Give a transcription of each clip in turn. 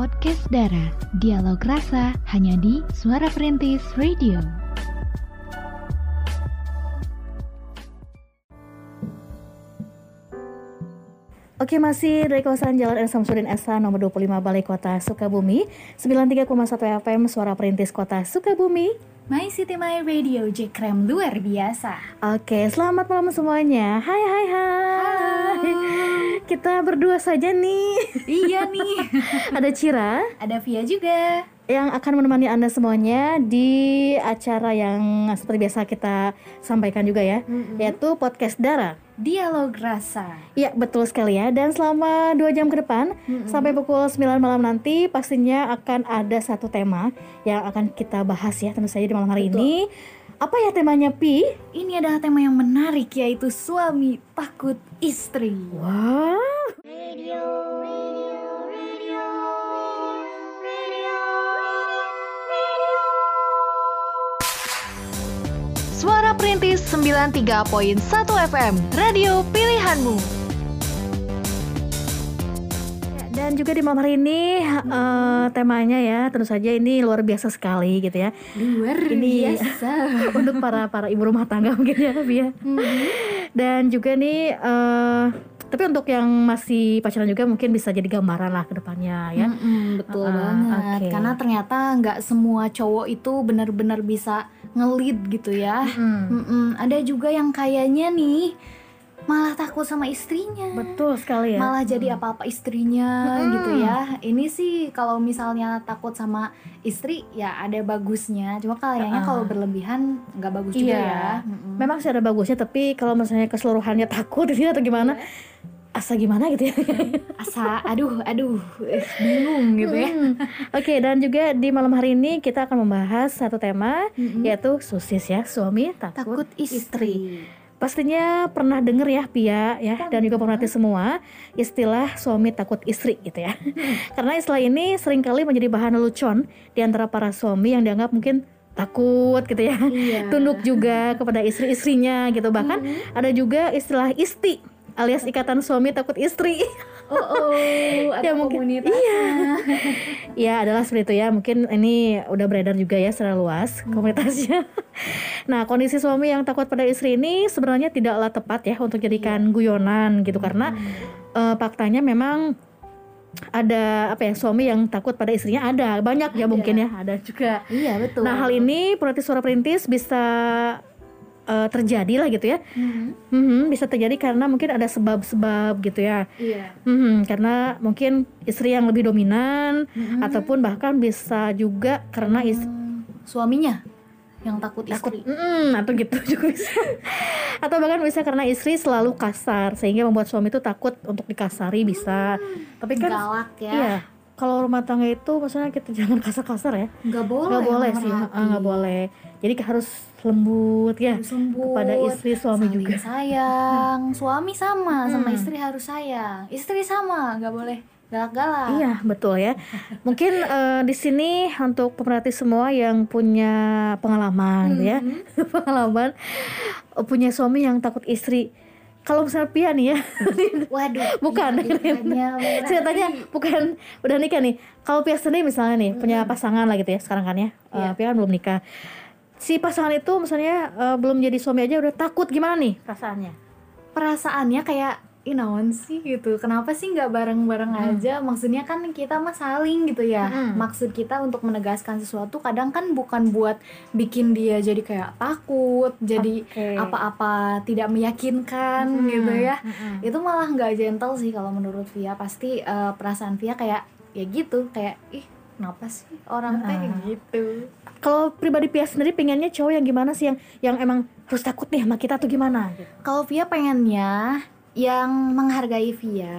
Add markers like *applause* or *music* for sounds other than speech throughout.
podcast Dara. Dialog rasa hanya di Suara Perintis Radio. Oke masih dari kawasan Jalan R. Samsudin Esa nomor 25 Balai Kota Sukabumi 93,1 FM Suara Perintis Kota Sukabumi My City My Radio J Krem luar biasa Oke selamat malam semuanya Hai hai hai Kita berdua saja nih Iya *laughs* nih Ada Cira Ada Via juga yang akan menemani Anda semuanya di acara yang seperti biasa kita sampaikan juga ya, mm-hmm. yaitu podcast Dara. Dialog rasa. Iya, betul sekali ya. Dan selama dua jam ke depan mm-hmm. sampai pukul 9 malam nanti pastinya akan ada satu tema yang akan kita bahas ya tentu saja di malam hari betul. ini. Apa ya temanya Pi? Ini adalah tema yang menarik yaitu suami takut istri. Wow. Radio. Suara Perintis 93.1 FM, radio pilihanmu. Dan juga di malam hari ini uh, temanya ya tentu saja ini luar biasa sekali gitu ya. Luar ini biasa *laughs* untuk para para ibu rumah tangga mungkin ya, ya. Mm-hmm. Dan juga nih uh, tapi untuk yang masih pacaran juga mungkin bisa jadi gambaran lah ke depannya ya. Mm-mm, betul uh, banget. Okay. Karena ternyata nggak semua cowok itu benar-benar bisa ngelit gitu ya. Mm. Mm-mm. Ada juga yang kayaknya nih malah takut sama istrinya. Betul sekali ya. Malah jadi apa-apa istrinya hmm. gitu ya. Ini sih kalau misalnya takut sama istri ya ada bagusnya. Cuma kayaknya uh. kalau berlebihan nggak bagus iya. juga ya. Hmm. Memang sih ada bagusnya tapi kalau misalnya keseluruhannya takut gitu *laughs* atau gimana? Yeah asa gimana gitu ya asa aduh aduh bingung gitu ya hmm. oke okay, dan juga di malam hari ini kita akan membahas satu tema mm-hmm. yaitu susis ya suami takut, takut istri. istri pastinya pernah denger ya Pia ya dan juga pemerhati semua istilah suami takut istri gitu ya hmm. *laughs* karena istilah ini sering kali menjadi bahan lelucon di antara para suami yang dianggap mungkin takut gitu ya iya. *laughs* tunduk juga kepada istri-istrinya gitu bahkan mm-hmm. ada juga istilah isti alias ikatan suami takut istri. Oh, oh *laughs* ya mungkin iya. *laughs* ya adalah seperti itu ya. Mungkin ini udah beredar juga ya secara luas hmm. komunitasnya. *laughs* nah, kondisi suami yang takut pada istri ini sebenarnya tidaklah tepat ya untuk jadikan yeah. guyonan gitu karena hmm. uh, faktanya memang ada apa ya suami yang takut pada istrinya ada banyak ya ada. mungkin ya ada juga iya betul nah hal ini protes suara perintis bisa uh, terjadi lah gitu ya. Mm-hmm. Mm-hmm, bisa terjadi karena mungkin ada sebab-sebab gitu ya. Iya. Mm-hmm, karena mungkin istri yang lebih dominan mm-hmm. ataupun bahkan bisa juga karena is- mm, suaminya yang takut istri. Takut, mm, atau gitu *laughs* juga bisa. atau bahkan bisa karena istri selalu kasar sehingga membuat suami itu takut untuk dikasari bisa. Hmm, Tapi kan galak ya. Iya kalau rumah tangga itu maksudnya kita *laughs* jangan kasar-kasar ya nggak boleh nggak boleh sih nggak boleh jadi harus lembut ya lembut, kepada istri suami Saling juga *laughs* sayang suami sama hmm. sama istri harus sayang istri sama nggak boleh galak-galak iya betul ya mungkin uh, *laughs* di sini untuk pemerhati semua yang punya pengalaman ya. hmm. ya *laughs* pengalaman punya suami yang takut istri kalau misalnya Pia nih ya waduh bukan iya, saya tanya bukan udah nikah nih kalau Pia sendiri misalnya nih hmm. punya pasangan lah gitu ya sekarang kan ya yeah. uh, Pia kan belum nikah si pasangan itu misalnya uh, belum jadi suami aja udah takut gimana nih perasaannya? Perasaannya kayak inawan sih? gitu. Kenapa sih nggak bareng-bareng hmm. aja? Maksudnya kan kita mah saling gitu ya. Hmm. maksud kita untuk menegaskan sesuatu kadang kan bukan buat bikin dia jadi kayak takut jadi apa-apa tidak meyakinkan hmm. gitu ya. Hmm. itu malah nggak gentle sih kalau menurut Via. Pasti uh, perasaan Via kayak ya gitu. Kayak ih kenapa sih orang hmm. gitu kalau pribadi Pia sendiri pengennya cowok yang gimana sih yang yang emang harus takut nih sama kita tuh gimana gitu. kalau Via pengennya yang menghargai Via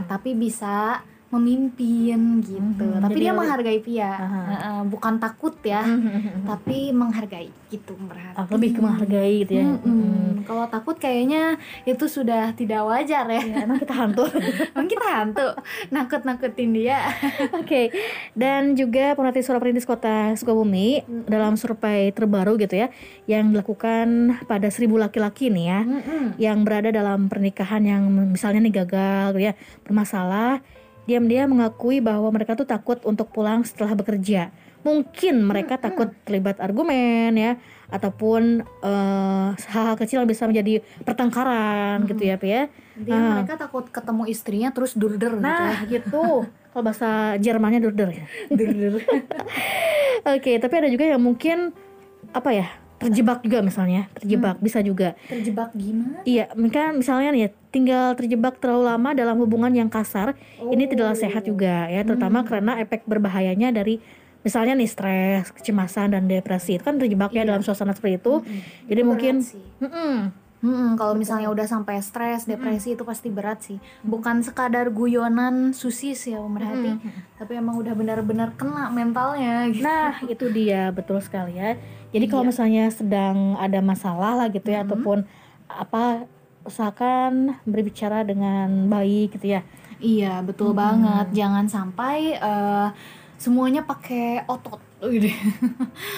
hmm. tapi bisa memimpin gitu hmm, tapi dia menghargai Pia uh, uh, bukan takut ya hmm. *laughs* tapi menghargai gitu berarti oh, lebih ke menghargai gitu ya hmm, hmm. kalau takut kayaknya itu sudah tidak wajar ya, ya emang kita hantu *laughs* emang kita hantu nakut nakutin dia *laughs* oke okay. dan juga pemerhati suara perintis kota Sukabumi hmm. dalam survei terbaru gitu ya yang dilakukan pada seribu laki-laki nih ya hmm. yang berada dalam pernikahan yang misalnya nih gagal gitu ya bermasalah diam-diam mengakui bahwa mereka tuh takut untuk pulang setelah bekerja. Mungkin mereka takut terlibat argumen ya, ataupun eh, hal-hal kecil yang bisa menjadi pertengkaran gitu ya, Pi ya. Dia Ah. mereka takut ketemu istrinya terus durder gitu ya. Nah, gitu. *laughs* Kalau bahasa Jermannya durder ya. durder. *laughs* Oke, tapi ada juga yang mungkin apa ya? Terjebak juga misalnya, terjebak bisa juga. Terjebak gimana? Iya, kan misalnya nih ya, tinggal terjebak terlalu lama dalam hubungan yang kasar, ini tidaklah sehat juga ya, terutama karena efek berbahayanya dari misalnya nih stres, kecemasan dan depresi itu kan terjebak ya dalam suasana seperti itu. Jadi mungkin. Mm-mm. Mm-mm, kalau misalnya udah sampai stres, depresi itu pasti berat sih. Bukan sekadar guyonan susis ya pemerhati, tapi emang udah benar-benar kena mentalnya gitu. Nah, itu dia betul sekali ya. Jadi kalau misalnya sedang ada masalah lah gitu ya ataupun apa usahakan berbicara dengan baik gitu ya. Iya, betul banget. Jangan sampai eh, semuanya pakai otot. Gitu.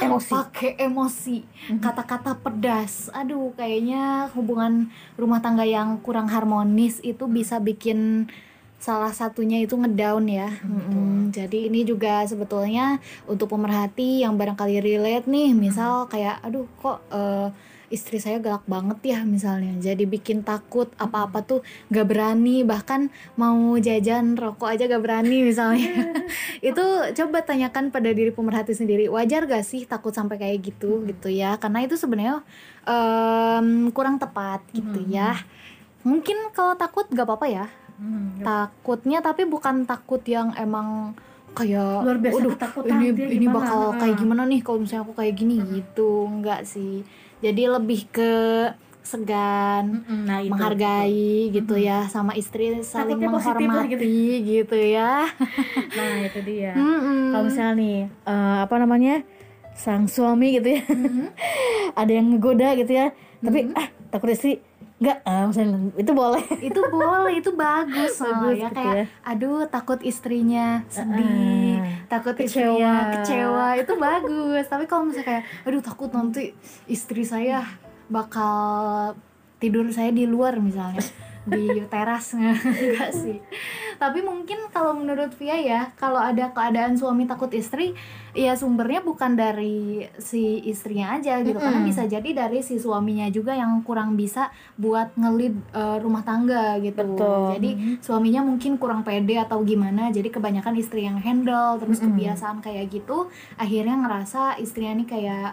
Emosi. pakai emosi, kata-kata pedas. Aduh, kayaknya hubungan rumah tangga yang kurang harmonis itu bisa bikin salah satunya itu ngedown ya. Mm-mm. Jadi ini juga sebetulnya untuk pemerhati yang barangkali relate nih, misal kayak aduh kok eh, istri saya galak banget ya misalnya. Jadi bikin takut apa-apa tuh gak berani, bahkan mau jajan rokok aja gak berani misalnya. *laughs* itu coba tanyakan pada diri pemerhati sendiri, wajar gak sih takut sampai kayak gitu gitu ya? Karena itu sebenarnya em, kurang tepat gitu ya. Mungkin kalau takut gak apa-apa ya, takutnya tapi bukan takut yang emang kayak Luar biasa "Waduh, ketakutan ini dia ini gimana?" bakal Heeh. kayak gimana nih kalau misalnya aku kayak gini gitu enggak sih jadi lebih ke segan Nah, itu. menghargai gitu ya sama istri saling Takutnya menghormati gitu. ya *laughs* Nah, itu dia. Mm-mm. Kalau misalnya nih eh, apa namanya? sang suami gitu ya. *laughs* ada yang ngegoda gitu ya. Tapi ah, takut istri enggak ah, misalnya itu boleh. itu boleh itu bagus Bagus ya gitu kayak ya. aduh takut istrinya sedih Heeh. takut Kecewa. istrinya kecewa itu bagus tapi kalau misalnya kayak aduh takut nanti istri saya bakal tidur saya di luar misalnya di teras *laughs* enggak sih tapi mungkin kalau menurut Via ya kalau ada keadaan suami takut istri ya sumbernya bukan dari si istrinya aja gitu karena Mm-mm. bisa jadi dari si suaminya juga yang kurang bisa buat ngelid eh, rumah tangga gitu Betul. jadi suaminya mungkin kurang pede atau gimana jadi kebanyakan istri yang handle terus Mm-mm. kebiasaan kayak gitu akhirnya ngerasa istrinya nih kayak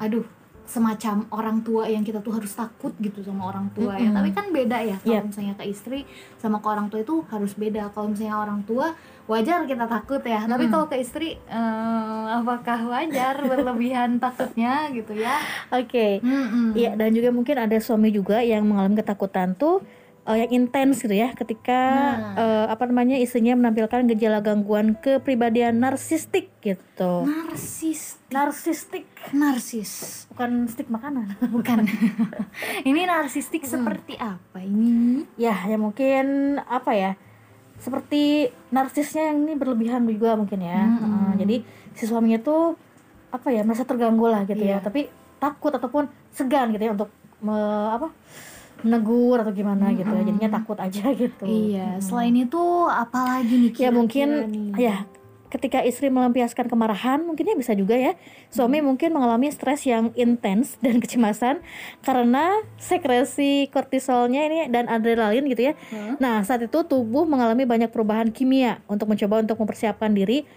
aduh semacam orang tua yang kita tuh harus takut gitu sama orang tua ya Mm-mm. tapi kan beda ya kalau Yep. misalnya ke istri sama ke orang tua itu harus beda kalau misalnya orang tua wajar kita takut ya tapi Mm-mm. kalau ke istri eh, apakah wajar *laughs* berlebihan takutnya gitu ya Oke. Mm-mm. Iya, dan juga mungkin ada suami juga yang mengalami ketakutan tuh eh, yang intens gitu ya ketika Nah. eh, apa namanya istrinya menampilkan gejala gangguan kepribadian narsistik gitu. narsis Narsistik narsis bukan stik makanan. *laughs* bukan *laughs* ini narsistik seperti apa ini ya, ya mungkin apa ya? Seperti narsisnya yang ini berlebihan juga mungkin ya. Mm-mm. Eh, jadi si suaminya tuh apa ya merasa terganggu lah gitu ya, Iya. tapi takut ataupun segan gitu ya untuk me- apa menegur atau gimana gitu ya. Jadinya takut aja *laughs* gitu. iya Mm. selain itu apalagi nih ya kira-kira mungkin nih? ya ketika istri melampiaskan kemarahan mungkinnya bisa juga ya suami Hmm. mungkin mengalami stres yang intens dan *laughs* kecemasan karena sekresi kortisolnya ini dan adrenalin gitu ya Hmm. nah saat itu tubuh mengalami banyak perubahan kimia untuk mencoba untuk mempersiapkan diri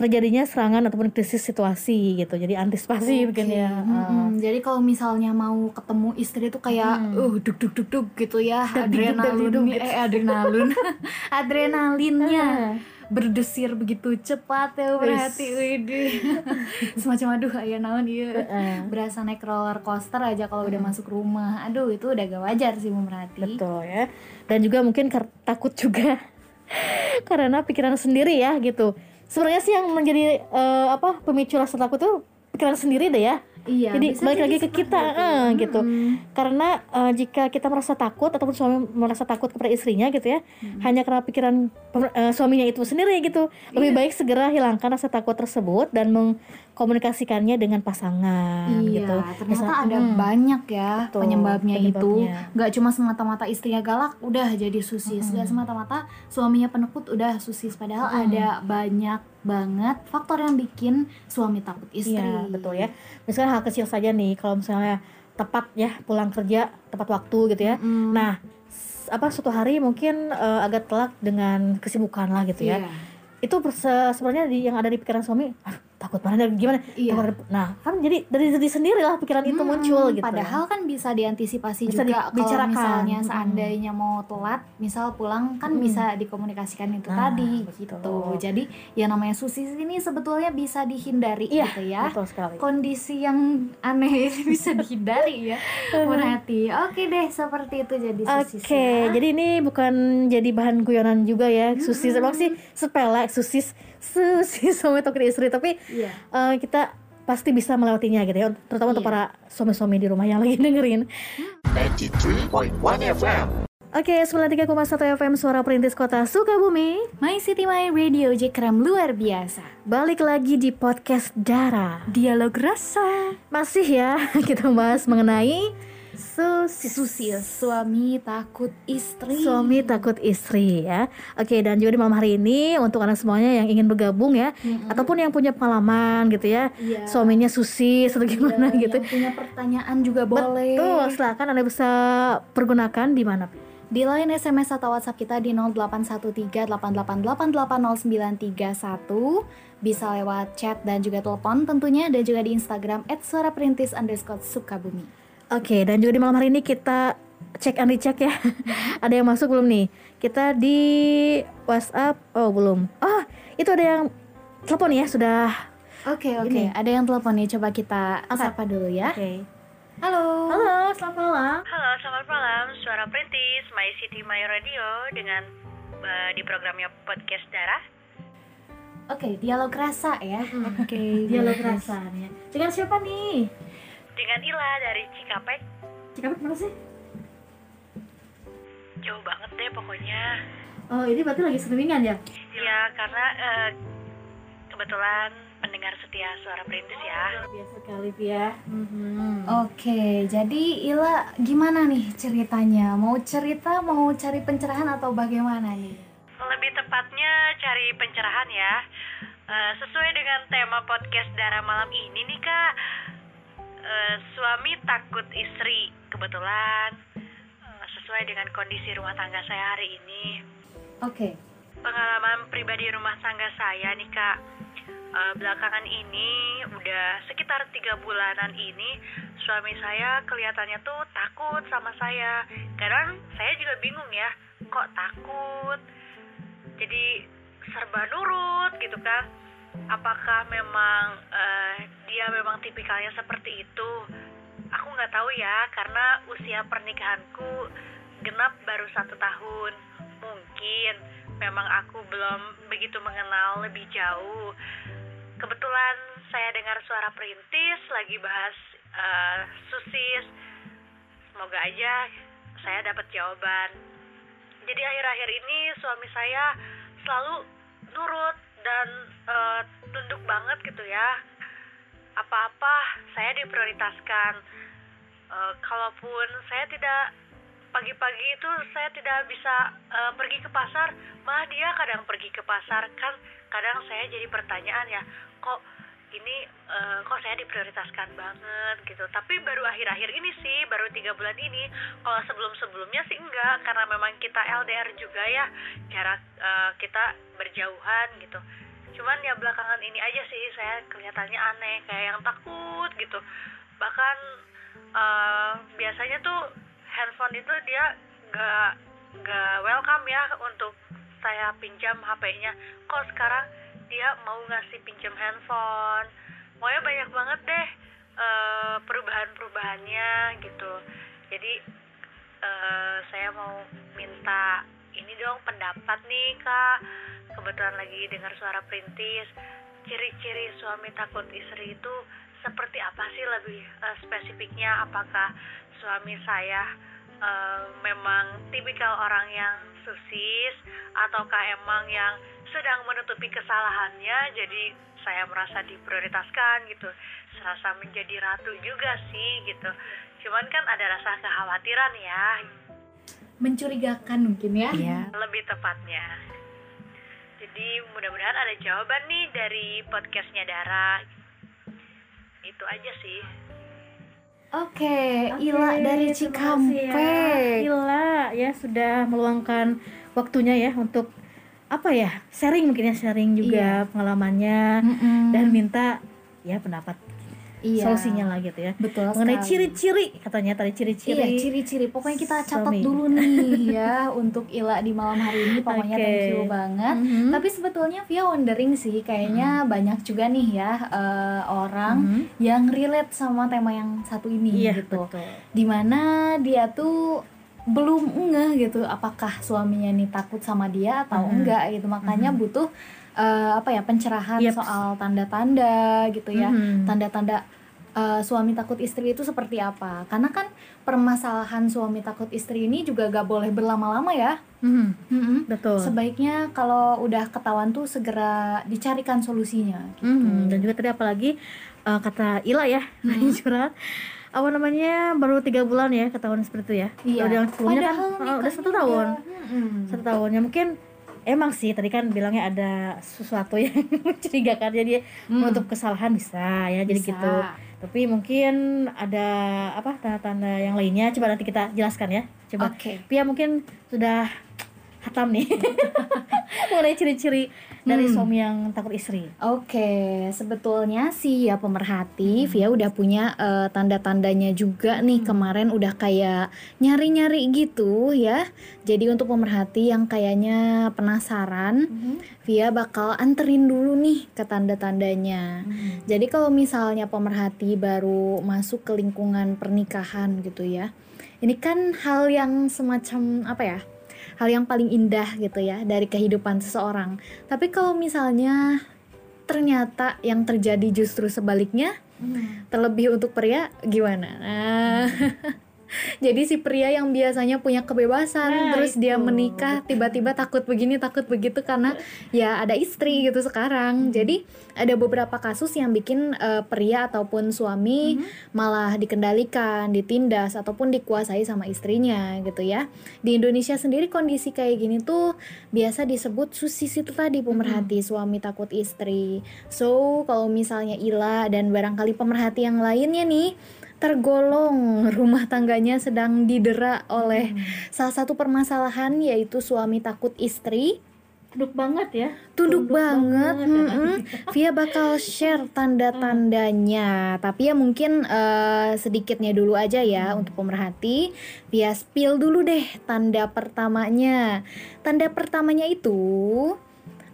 terjadinya serangan ataupun krisis situasi gitu. Jadi antisipasi mungkin Oke, ya. mm-mm. Jadi kalau misalnya mau ketemu istri itu kayak uh duk duk duk duk gitu ya adrenalin. eh adrenalin. *laughs* Adrenalinnya Ah. berdesir begitu cepat ya berarti widih. *laughs* Semacam aduh aya naon iya. Berasa naik roller coaster aja kalau udah masuk rumah. Aduh itu udah gak wajar sih merhati Betul ya. Dan juga mungkin takut juga. *laughs* Karena pikiran sendiri ya gitu. Sebenarnya sih yang menjadi eh, apa pemicu rasa takut tuh pikiran sendiri deh ya. Iya. Jadi balik lagi ke seperti kita, itu. eh, gitu. Mm-mm. Karena eh, jika kita merasa takut ataupun suami merasa takut kepada istrinya gitu ya, hanya karena pikiran eh, suaminya itu sendiri gitu. Lebih Iya. baik segera hilangkan rasa takut tersebut dan mengkomunikasikannya dengan pasangan Iya, gitu. ternyata Misal- ada Hmm. banyak ya Betul, penyebabnya, itu. penyebabnya. Nggak cuma semata-mata istrinya galak, udah jadi susis. Nggak semata-mata suaminya penekut, udah susis. Padahal Hmm. ada banyak banget faktor yang bikin suami takut istri. Iya, betul ya. Misalnya hal kecil saja nih, kalau misalnya tepat ya pulang kerja tepat waktu gitu ya. Mm. Nah, apa suatu hari mungkin eh, agak telat dengan kesibukan lah gitu ya. Iya. Itu se- sebenarnya di, yang ada di pikiran suami, "Aduh, takut mana gimana? Iya. Takut Nah, kan jadi dari diri sendiri lah pikiran itu Hmm, muncul gitu. Padahal kan bisa diantisipasi Bisa juga kalau misalnya Hmm. seandainya mau telat, misal pulang kan Hmm. bisa dikomunikasikan itu Nah, tadi betul. gitu. Jadi yang namanya susis ini sebetulnya bisa dihindari Iya, gitu ya. betul sekali. Kondisi yang aneh *laughs* ini bisa dihindari ya. Berarti oke deh seperti itu jadi Oke, susis ya. jadi ini bukan jadi bahan guyonan juga ya. Susis emang sih sepele, susis, susis suami atau istri, tapi Iya. eh, kita pasti bisa melewatinya gitu ya. Terutama untuk Iya. para suami-suami di rumah yang lagi dengerin. 93.1 FM. Oke, 93,1 FM Suara Perintis Kota Sukabumi. My City My Radio J Krem luar biasa. Balik lagi di podcast Dara. Dialog rasa. Masih ya *laughs* kita bahas mengenai susis. Susis suami takut istri. Suami takut istri ya. Oke, dan juga di malam hari ini untuk anak semuanya yang ingin bergabung ya, ataupun yang punya pengalaman gitu ya, Iya. suaminya susis atau gimana Iya, gitu. Yang punya pertanyaan juga boleh. Betul, silakan Anda bisa pergunakan di mana? Di line SMS atau WhatsApp kita di 081388880931 Bisa lewat chat dan juga telepon tentunya Dan juga di Instagram suaraperintis underscore sukabumi Oke, dan juga di malam hari ini kita cek and recheck ya. *laughs* ada yang masuk belum nih? Kita di WhatsApp, oh belum. Oh, itu ada yang telepon ya, sudah. Oke oke, Ini. ada yang telepon nih coba kita Angkat. sapa dulu ya Oke. Halo Halo, selamat malam. Halo, selamat malam. Suara Perintis, My City My Radio dengan eh, di programnya Podcast Darah. Oke, dialog rasa ya Oke, *laughs* dialog rasanya. Dengan siapa nih? Dengan Ila dari Cikampek. Cikampek mana sih? Jauh banget deh pokoknya. Oh, ini berarti lagi streamingan ya? Ya, karena eh, kebetulan pendengar setia Suara Perintis ya. Biasa sekali, ya. Oke, jadi Ila gimana nih ceritanya? Mau cerita, mau cari pencerahan atau bagaimana nih? Lebih tepatnya cari pencerahan ya. Eh, sesuai dengan tema podcast Darah malam ini nih kak. Eh, suami takut istri kebetulan eh, sesuai dengan kondisi rumah tangga saya hari ini. Oke, pengalaman pribadi rumah tangga saya nih kak. Eh, belakangan ini udah sekitar tiga bulanan ini suami saya kelihatannya tuh takut sama saya. Kadang saya juga bingung ya kok takut? Jadi serba nurut gitu kan apakah memang eh, dia memang tipikalnya seperti itu? Aku nggak tahu ya karena usia pernikahanku genap baru satu tahun. Mungkin memang aku belum begitu mengenal lebih jauh. Kebetulan saya dengar suara perintis lagi bahas eh, susis. Semoga aja saya dapat jawaban. Jadi akhir-akhir ini suami saya selalu nurut dan eh, tunduk banget gitu ya. Apa-apa saya diprioritaskan. Eh, kalaupun saya tidak pagi-pagi itu saya tidak bisa eh, pergi ke pasar malah dia kadang pergi ke pasar. Kan kadang saya jadi pertanyaan ya kok ini eh, kok saya diprioritaskan banget gitu. Tapi baru akhir-akhir ini sih baru tiga bulan ini kalau sebelum-sebelumnya sih enggak karena memang kita LDR juga ya jarak eh, kita berjauhan gitu. Cuman ya belakangan ini aja sih saya kelihatannya aneh kayak yang takut gitu. Bahkan eh, biasanya tuh handphone itu dia nggak nggak welcome ya untuk saya pinjam HP-nya kok sekarang dia mau ngasih pinjam handphone. Pokoknya banyak banget deh eh, perubahan-perubahannya gitu. Jadi eh, saya mau minta ini dong pendapat nih kak. Kebetulan lagi dengar suara perintis. Ciri-ciri suami takut istri itu seperti apa sih? Lebih eh, spesifiknya apakah suami saya eh, memang tipikal orang yang susis ataukah emang yang sedang menutupi kesalahannya jadi saya merasa diprioritaskan gitu serasa menjadi ratu juga sih gitu cuman kan ada rasa kekhawatiran ya Mencurigakan mungkin ya. Iya. lebih tepatnya jadi mudah-mudahan ada jawaban nih dari podcastnya Dara itu aja sih Oke, Ila Oke, dari ya. Cikampek. Ila ya sudah meluangkan waktunya ya untuk apa ya sharing mungkin ya sharing juga pengalamannya Mm-mm. dan minta ya pendapat Iya. solusinya lah gitu ya Betul mengenai ciri-ciri katanya tadi ciri-ciri Iya, ciri-ciri. Pokoknya kita catat suami. dulu nih ya untuk Ila di malam hari ini. Pokoknya Oke. thank you banget. Mhm. Tapi sebetulnya Via wondering sih, kayaknya banyak juga nih ya eh, orang Mhm. yang relate sama tema yang satu ini iya gitu. betul Di mana dia tuh belum ngeh gitu apakah suaminya nih takut sama dia atau Mhm. enggak gitu. Makanya butuh eh, apa ya pencerahan Yep. soal tanda-tanda gitu ya. Mhm. Tanda-tanda eh, suami takut istri itu seperti apa? Karena kan permasalahan suami takut istri ini juga gak boleh berlama-lama ya. Mhm. Mm-mm. betul Sebaiknya kalau udah ketahuan tuh segera dicarikan solusinya. Gitu. Mhm. dan juga tadi apalagi eh, kata Ila ya Mhm. *laughs* curhat apa namanya baru tiga bulan ya ketahuan seperti itu ya Iya. Kalau yang sebelumnya kan oh, udah satu tahun Mm-mm. satu tahunnya mungkin emang sih tadi kan bilangnya ada sesuatu yang *laughs* mencurigakan jadi Hmm. menutup kesalahan bisa ya jadi Bisa. gitu tapi mungkin ada apa tanda-tanda yang lainnya coba nanti kita jelaskan ya coba Oke. Pia mungkin sudah hatam nih *laughs* mulai ciri-ciri dari Hmm. suami yang takut istri Oke, sebetulnya sih ya pemerhati, Via udah punya eh, tanda-tandanya juga nih kemarin udah kayak nyari-nyari gitu ya. Jadi untuk pemerhati yang kayaknya penasaran, Via bakal anterin dulu nih ke tanda-tandanya. Jadi kalau misalnya pemerhati baru masuk ke lingkungan pernikahan gitu ya, ini kan hal yang semacam apa ya? Hal yang paling indah gitu ya dari kehidupan seseorang. Tapi kalau misalnya ternyata yang terjadi justru sebaliknya, terlebih untuk pria gimana? Nah, *laughs* *laughs* jadi si pria yang biasanya punya kebebasan, Nah, terus dia itu. menikah tiba-tiba takut begini takut begitu karena ya ada istri gitu sekarang. Jadi ada beberapa kasus yang bikin eh, pria ataupun suami malah dikendalikan, ditindas ataupun dikuasai sama istrinya gitu ya. Di Indonesia sendiri kondisi kayak gini tuh biasa disebut susis itu tadi pemerhati suami takut istri. So kalau misalnya Ila dan barangkali pemerhati yang lainnya nih tergolong *laughs* rumah tangganya sedang didera oleh salah satu permasalahan yaitu suami takut istri. Duduk banget ya. Tunduk Tunduk banget, banget, ya, mm-mm. Via bakal share tanda-tandanya. Tapi ya mungkin eh, sedikitnya dulu aja ya untuk pemerhati. Via spill dulu deh tanda pertamanya. Tanda pertamanya itu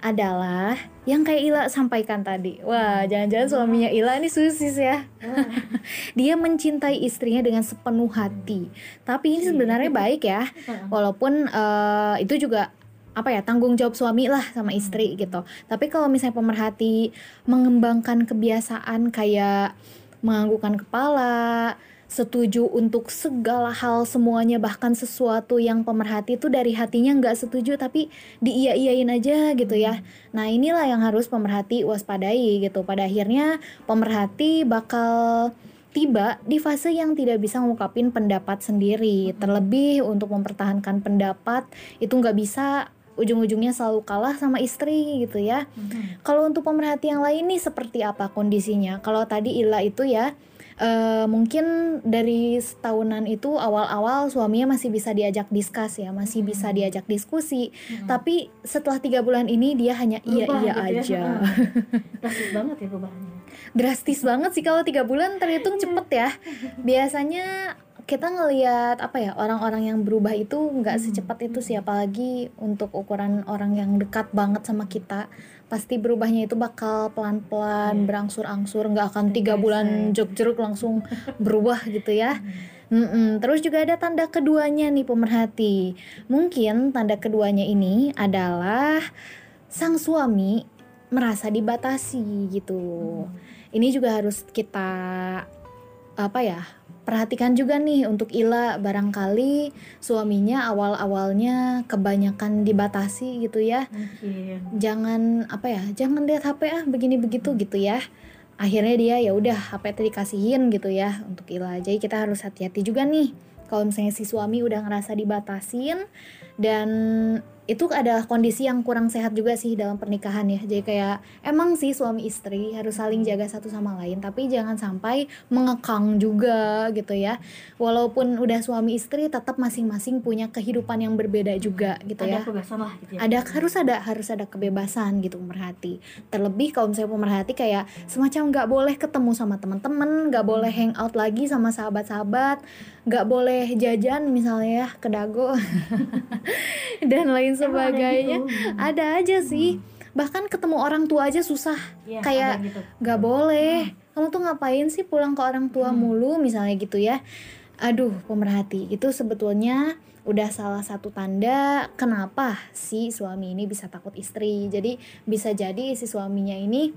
adalah yang kayak Ila sampaikan tadi. Wah jangan-jangan suaminya Ila ini susis ya. *laughs* Dia mencintai istrinya dengan sepenuh hati. Tapi ini sebenarnya baik ya. Walaupun eh, itu juga apa ya tanggung jawab suami lah sama istri gitu. Tapi kalau misalnya pemerhati mengembangkan kebiasaan kayak menganggukkan kepala setuju untuk segala hal semuanya bahkan sesuatu yang pemerhati itu dari hatinya nggak setuju tapi diiya-iyain aja gitu ya. Nah inilah yang harus pemerhati waspadai gitu. Pada akhirnya pemerhati bakal tiba di fase yang tidak bisa ngungkapin pendapat sendiri. Terlebih untuk mempertahankan pendapat itu nggak bisa ujung-ujungnya selalu kalah sama istri gitu ya. Kalau untuk pemerhati yang lain nih seperti apa kondisinya? Kalau tadi Ila itu ya eh, mungkin dari setahunan itu awal-awal suaminya masih bisa diajak diskus ya masih bisa diajak diskusi. Tapi setelah tiga bulan ini dia hanya iya Berubah iya gitu ya. aja. *laughs* Drastis banget ya perubahannya. Drastis banget sih kalau tiga bulan terhitung cepet ya. Biasanya kita ngelihat apa ya orang-orang yang berubah itu nggak secepat itu sih apalagi untuk ukuran orang yang dekat banget sama kita pasti berubahnya itu bakal pelan-pelan berangsur-angsur nggak akan tiga bulan jog-jeruk langsung *laughs* berubah gitu ya Mm-mm. Terus juga ada tanda keduanya nih pemerhati. Mungkin tanda keduanya ini adalah sang suami merasa dibatasi gitu. ini juga harus kita apa ya perhatikan juga nih untuk Ila barangkali suaminya awal-awalnya kebanyakan dibatasi gitu ya. Mungkin. Jangan apa ya jangan lihat HP ah begini begitu gitu ya. Akhirnya dia ya udah HP tadi kasihin gitu ya untuk Ila. Jadi kita harus hati-hati juga nih. Kalau misalnya si suami udah ngerasa dibatasin dan itu adalah kondisi yang kurang sehat juga sih dalam pernikahan ya. Jadi kayak emang sih suami istri harus saling jaga satu sama lain tapi jangan sampai mengekang juga gitu ya. Walaupun udah suami istri tetap masing-masing punya kehidupan yang berbeda juga gitu ada ya. kebebasan lah gitu ya. Ada harus ada harus ada kebebasan gitu pemerhati terlebih kalau misalnya pemerhati kayak semacam nggak boleh ketemu sama teman-teman nggak boleh hangout lagi sama sahabat-sahabat nggak boleh jajan misalnya ya ke dago *laughs* *laughs* dan lain sebagainya Emang ada gitu? ada aja sih. Bahkan ketemu orang tua aja susah. Iya, kayak gitu. boleh. Kamu tuh ngapain sih pulang ke orang tua mulu? Misalnya gitu ya. Aduh pemerhati. Itu sebetulnya udah salah satu tanda kenapa si suami ini bisa takut istri. Jadi bisa jadi si suaminya ini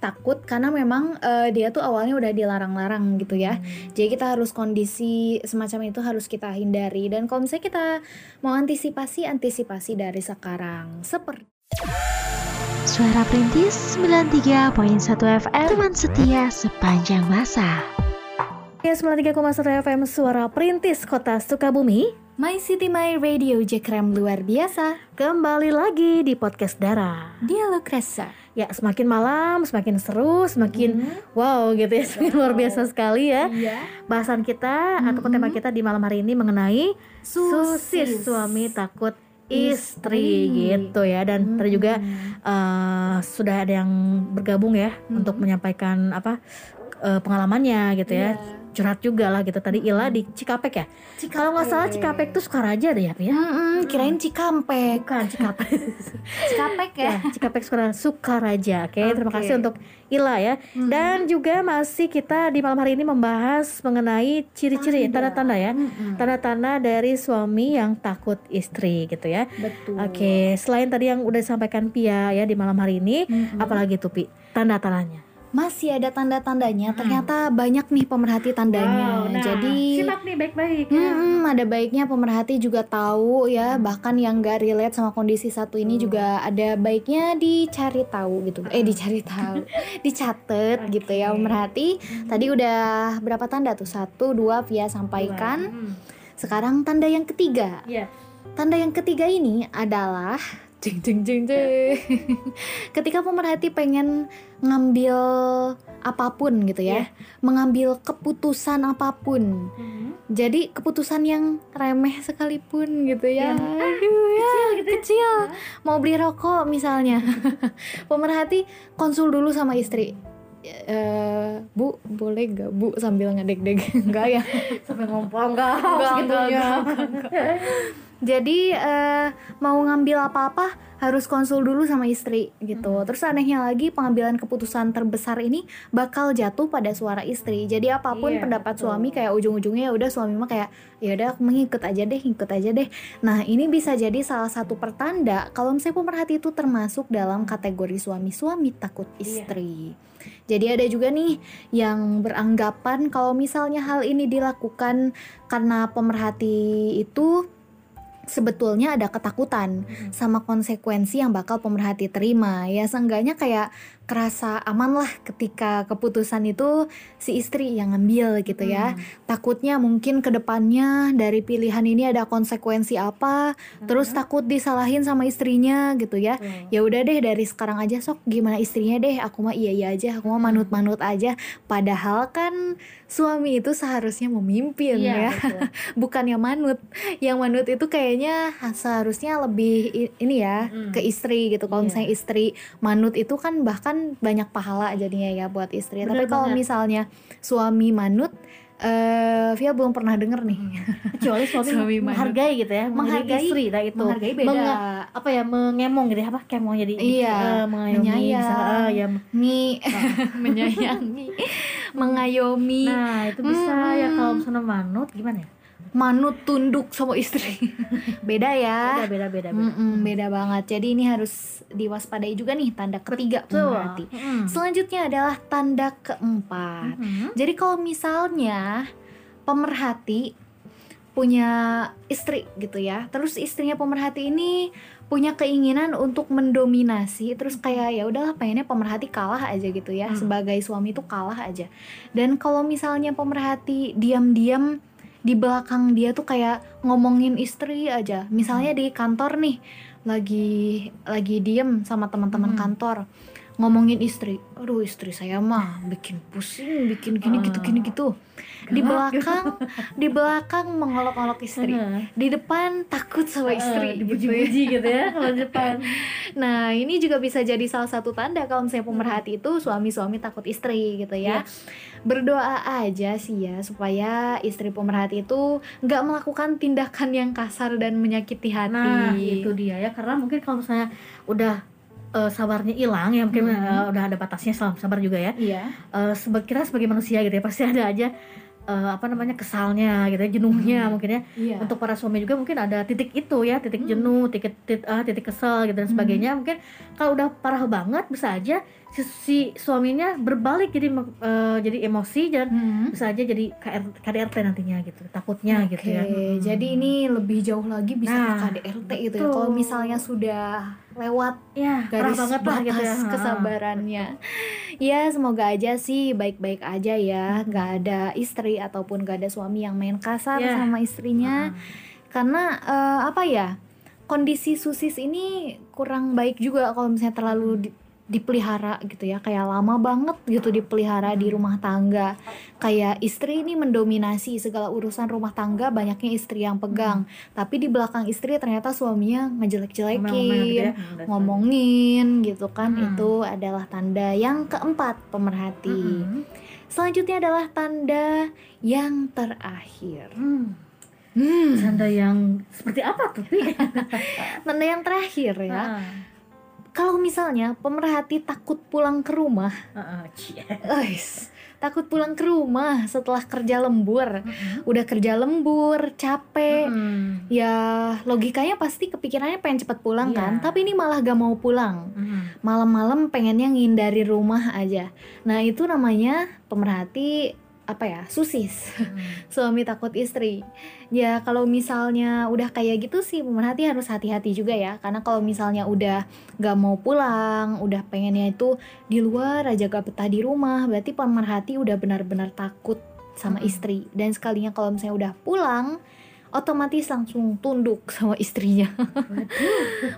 takut karena memang eh, dia tuh awalnya udah dilarang-larang gitu ya. Jadi kita harus kondisi semacam itu harus kita hindari. Dan kalau misalnya kita mau antisipasi antisipasi dari sekarang. Seperti Suara Perintis 93.1 FM Teman setia sepanjang masa. Oke, 93,1 FM Suara Perintis Kota Sukabumi My City My Radio Jekrem luar biasa. Kembali lagi di Podcast Dara. Dialog rasa. Ya, semakin malam, semakin seru, semakin wow gitu ya. Semakin luar biasa sekali ya. Iya. Bahasan kita ataupun tema kita di malam hari ini mengenai Susis Suami takut istri. gitu ya. Dan tadi juga eh, sudah ada yang bergabung ya Untuk menyampaikan apa eh, pengalamannya gitu ya Curhat juga lah gitu Tadi Ila di Cikampek ya Kalau nggak salah Cikampek tuh Sukaraja deh ya Pi, ya Mm-mm, kirain Cikampek Bukan Cikampek *laughs* Cikampek ya ya, Cikampek Sukara- Sukaraja. Oke, terima Oke. kasih untuk Ila ya. Dan juga masih kita di malam hari ini membahas mengenai ciri-ciri tanda-tanda ya. Tanda-tanda dari suami yang takut istri gitu ya. betul Oke, selain tadi yang udah disampaikan Pia ya di malam hari ini, apalagi tuh Pi? Tanda-tandanya. Masih ada tanda-tandanya ternyata banyak nih pemerhati tandanya nah, jadi simak nih baik-baik ya. Hmm, ada baiknya pemerhati juga tahu ya, bahkan yang gak relate sama kondisi satu ini juga ada baiknya dicari tahu gitu. Eh dicari tahu, *laughs* dicatat gitu ya pemerhati. Tadi udah berapa tanda tuh? Satu, dua, Via sampaikan. Hmm. Sekarang tanda yang ketiga. Iya. Tanda yang ketiga ini adalah jeng jeng jeng jeng. *laughs* Ketika pemerhati pengen ngambil apa pun gitu ya, mengambil keputusan apa pun. Hmm. Jadi keputusan yang remeh sekalipun gitu ya. Yang Aduh ya, kecil, Mau beli rokok misalnya. *laughs* Pemerhati konsul dulu sama istri. Eh, bu, boleh gak bu sambil ngedek-dek? *laughs* Enggak ya. Sampai ngompol enggak Enggak, segitunya. Jadi eh, mau ngambil apa-apa harus konsul dulu sama istri gitu. Terus anehnya lagi pengambilan keputusan terbesar ini bakal jatuh pada suara istri. Jadi apa pun Iya, pendapat betul. suami kayak ujung-ujungnya ya udah suami mah kayak ya udah aku mengikut aja deh, ikut aja deh. Nah, ini bisa jadi salah satu pertanda kalau misalnya pemerhati itu termasuk dalam kategori suami-suami takut istri. Jadi ada juga nih yang beranggapan kalau misalnya hal ini dilakukan karena pemerhati itu sebetulnya ada ketakutan sama konsekuensi yang bakal pemerhati terima. Ya seenggaknya kayak kerasa aman lah ketika keputusan itu si istri yang ngambil gitu ya. Takutnya mungkin ke depannya dari pilihan ini ada konsekuensi apa terus takut disalahin sama istrinya gitu ya. Ya udah deh dari sekarang aja sok gimana istrinya deh? Aku mah iya iya aja aku mah manut manut aja. Padahal kan suami itu seharusnya memimpin Iya, ya. betul. *laughs* bukannya manut. Yang manut itu kayaknya seharusnya lebih ini ya Mm. ke istri gitu. Kalau Iya. misalnya istri manut itu kan bahkan banyak pahala jadinya ya buat istri Bener tapi kalau misalnya suami manut eh Via belum pernah denger nih. Kecuali suami, *laughs* Suami manut. menghargai gitu ya menghargai Menghargai- istri. Nah itu. Menghargai beda. Menge- apa ya mengemong gitu ya apa kemong jadi Iya, eh, mengayomi menyayang. bisa, eh, ya Ngi menyayangi. Mengayomi. Nah itu bisa Mm-mm. ya. Kalau misalnya manut gimana ya manut tunduk sama istri *laughs* beda ya beda beda beda, beda. Mm-mm, beda banget jadi ini harus diwaspadai juga nih tanda ketiga Betul. pemerhati Mm. selanjutnya adalah tanda keempat Mhm. jadi kalau misalnya pemerhati punya istri gitu ya terus istrinya pemerhati ini punya keinginan untuk mendominasi terus kayak ya udahlah pengennya pemerhati kalah aja gitu ya Hmm. sebagai suami itu kalah aja dan kalau misalnya pemerhati diam-diam di belakang dia tuh kayak ngomongin istri aja. Misalnya di kantor nih lagi lagi diem sama teman-teman Hmm. kantor ngomongin istri aduh istri saya mah bikin pusing bikin gini Ah. gitu gini gitu di gitu. belakang di belakang mengolok-olok istri di depan takut sama istri Eh, gitu ya. dipuji-puji gitu ya kalau di depan *laughs* Nah, ini juga bisa jadi salah satu tanda kalau misalnya pemerhati itu suami-suami takut istri gitu ya. Berdoa aja sih ya supaya istri pemerhati itu nggak melakukan tindakan yang kasar dan menyakiti hati. Nah, itu dia ya karena mungkin kalau misalnya udah eh, sabarnya hilang ya mungkin Mhm. eh, udah ada batasnya salam sabar juga ya. Iya. Seba- kita sebagai manusia gitu ya pasti ada aja eh, apa namanya kesalnya gitu ya, jenuhnya Mhm. mungkin ya. Iya. Untuk para suami juga mungkin ada titik itu ya, titik Hmm. jenuh, titik titik, ah, titik kesel gitu dan Hmm. sebagainya. Mungkin kalau udah parah banget bisa aja si, suaminya berbalik jadi eh, jadi emosi dan Mhm. bisa aja jadi KR, KDRT nantinya gitu. Takutnya gitu ya. Mhm. jadi ini lebih jauh lagi bisa Nah, ke KDRT gitu ya. Kalau misalnya sudah lewat ya garis banget lah batas gitu ya. kesabarannya. Ya semoga aja sih baik-baik aja ya, nggak ada istri ataupun nggak ada suami yang main kasar Ya. sama istrinya. Karena eh, apa ya kondisi susis ini kurang baik juga kalau misalnya terlalu di- dipelihara gitu ya kayak lama banget gitu dipelihara di rumah tangga kayak istri ini mendominasi segala urusan rumah tangga banyaknya istri yang pegang tapi di belakang istri ternyata suaminya Ngomel-ngomel gitu ngejelek-jelekin ya. Hmm, ngomongin gitu kan Hmm. itu adalah tanda yang keempat pemerhati sebagainya. selanjutnya adalah tanda yang terakhir Hmm. hmm. Tanda yang seperti apa tuh? *laughs* *laughs* Tanda yang terakhir ya Ah, kalau misalnya pemerhati takut pulang ke rumah ah, ah, cie. Guys, takut pulang ke rumah setelah kerja lembur Mm-mm. udah kerja lembur capek Mm-mm. ya logikanya pasti kepikirannya pengen cepet pulang Iya. kan tapi ini malah gak mau pulang Mm-mm. malam-malam pengennya ngindari rumah aja. Nah itu namanya pemerhati apa ya susis Mm. *laughs* suami takut istri ya kalau misalnya udah kayak gitu sih pemerhati harus hati-hati juga ya karena kalau misalnya udah gak mau pulang udah pengennya itu di luar aja gak betah di rumah berarti pemerhati udah benar-benar takut sama Mm-mm. istri dan sekalinya kalau misalnya udah pulang otomatis langsung tunduk *laughs* sama istrinya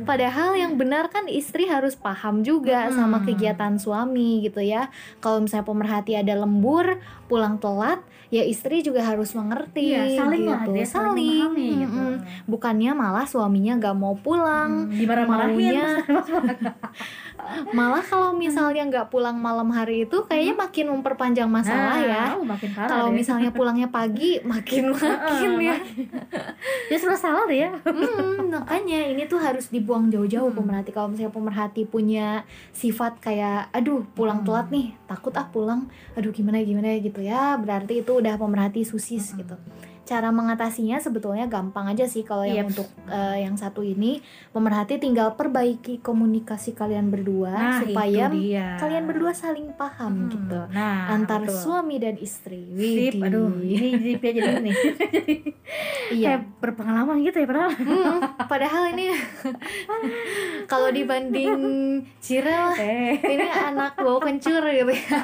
Padahal yang benar kan istri harus paham juga Hmm. sama kegiatan suami gitu ya. Kalau misalnya pemerhati ada lembur, pulang telat, ya istri juga harus mengerti Iya, saling lah gitu. dia saling saling. memahami gitu. Bukannya malah suaminya gak mau pulang. Hmm, dimarah-marahin maunya- *laughs* Malah kalau misalnya nggak pulang malam hari itu kayaknya makin memperpanjang masalah Nah, ya. oh, makin parah Kalau misalnya *laughs* pulangnya pagi makin makin ya. dia sudah salah deh ya Hmm, makanya ini tuh harus dibuang jauh-jauh Hmm. pemerhati. Kalau misalnya pemerhati punya sifat kayak, aduh pulang Hmm. telat nih, takut ah pulang, aduh gimana gimana gitu ya, berarti itu udah pemerhati susis Hmm. gitu. Cara mengatasinya sebetulnya gampang aja sih kalau yang Yep. untuk eh, yang satu ini pemerhati tinggal perbaiki komunikasi kalian berdua nah supaya kalian berdua saling paham Hmm, gitu nah antar betul. suami dan istri. Sip, Widih. aduh ini jadi jadi ini *laughs* Iya. kayak berpengalaman gitu ya padahal Hmm, padahal ini *laughs* kalau dibanding Cira lah *laughs* eh ini anak bau kencur gitu ya.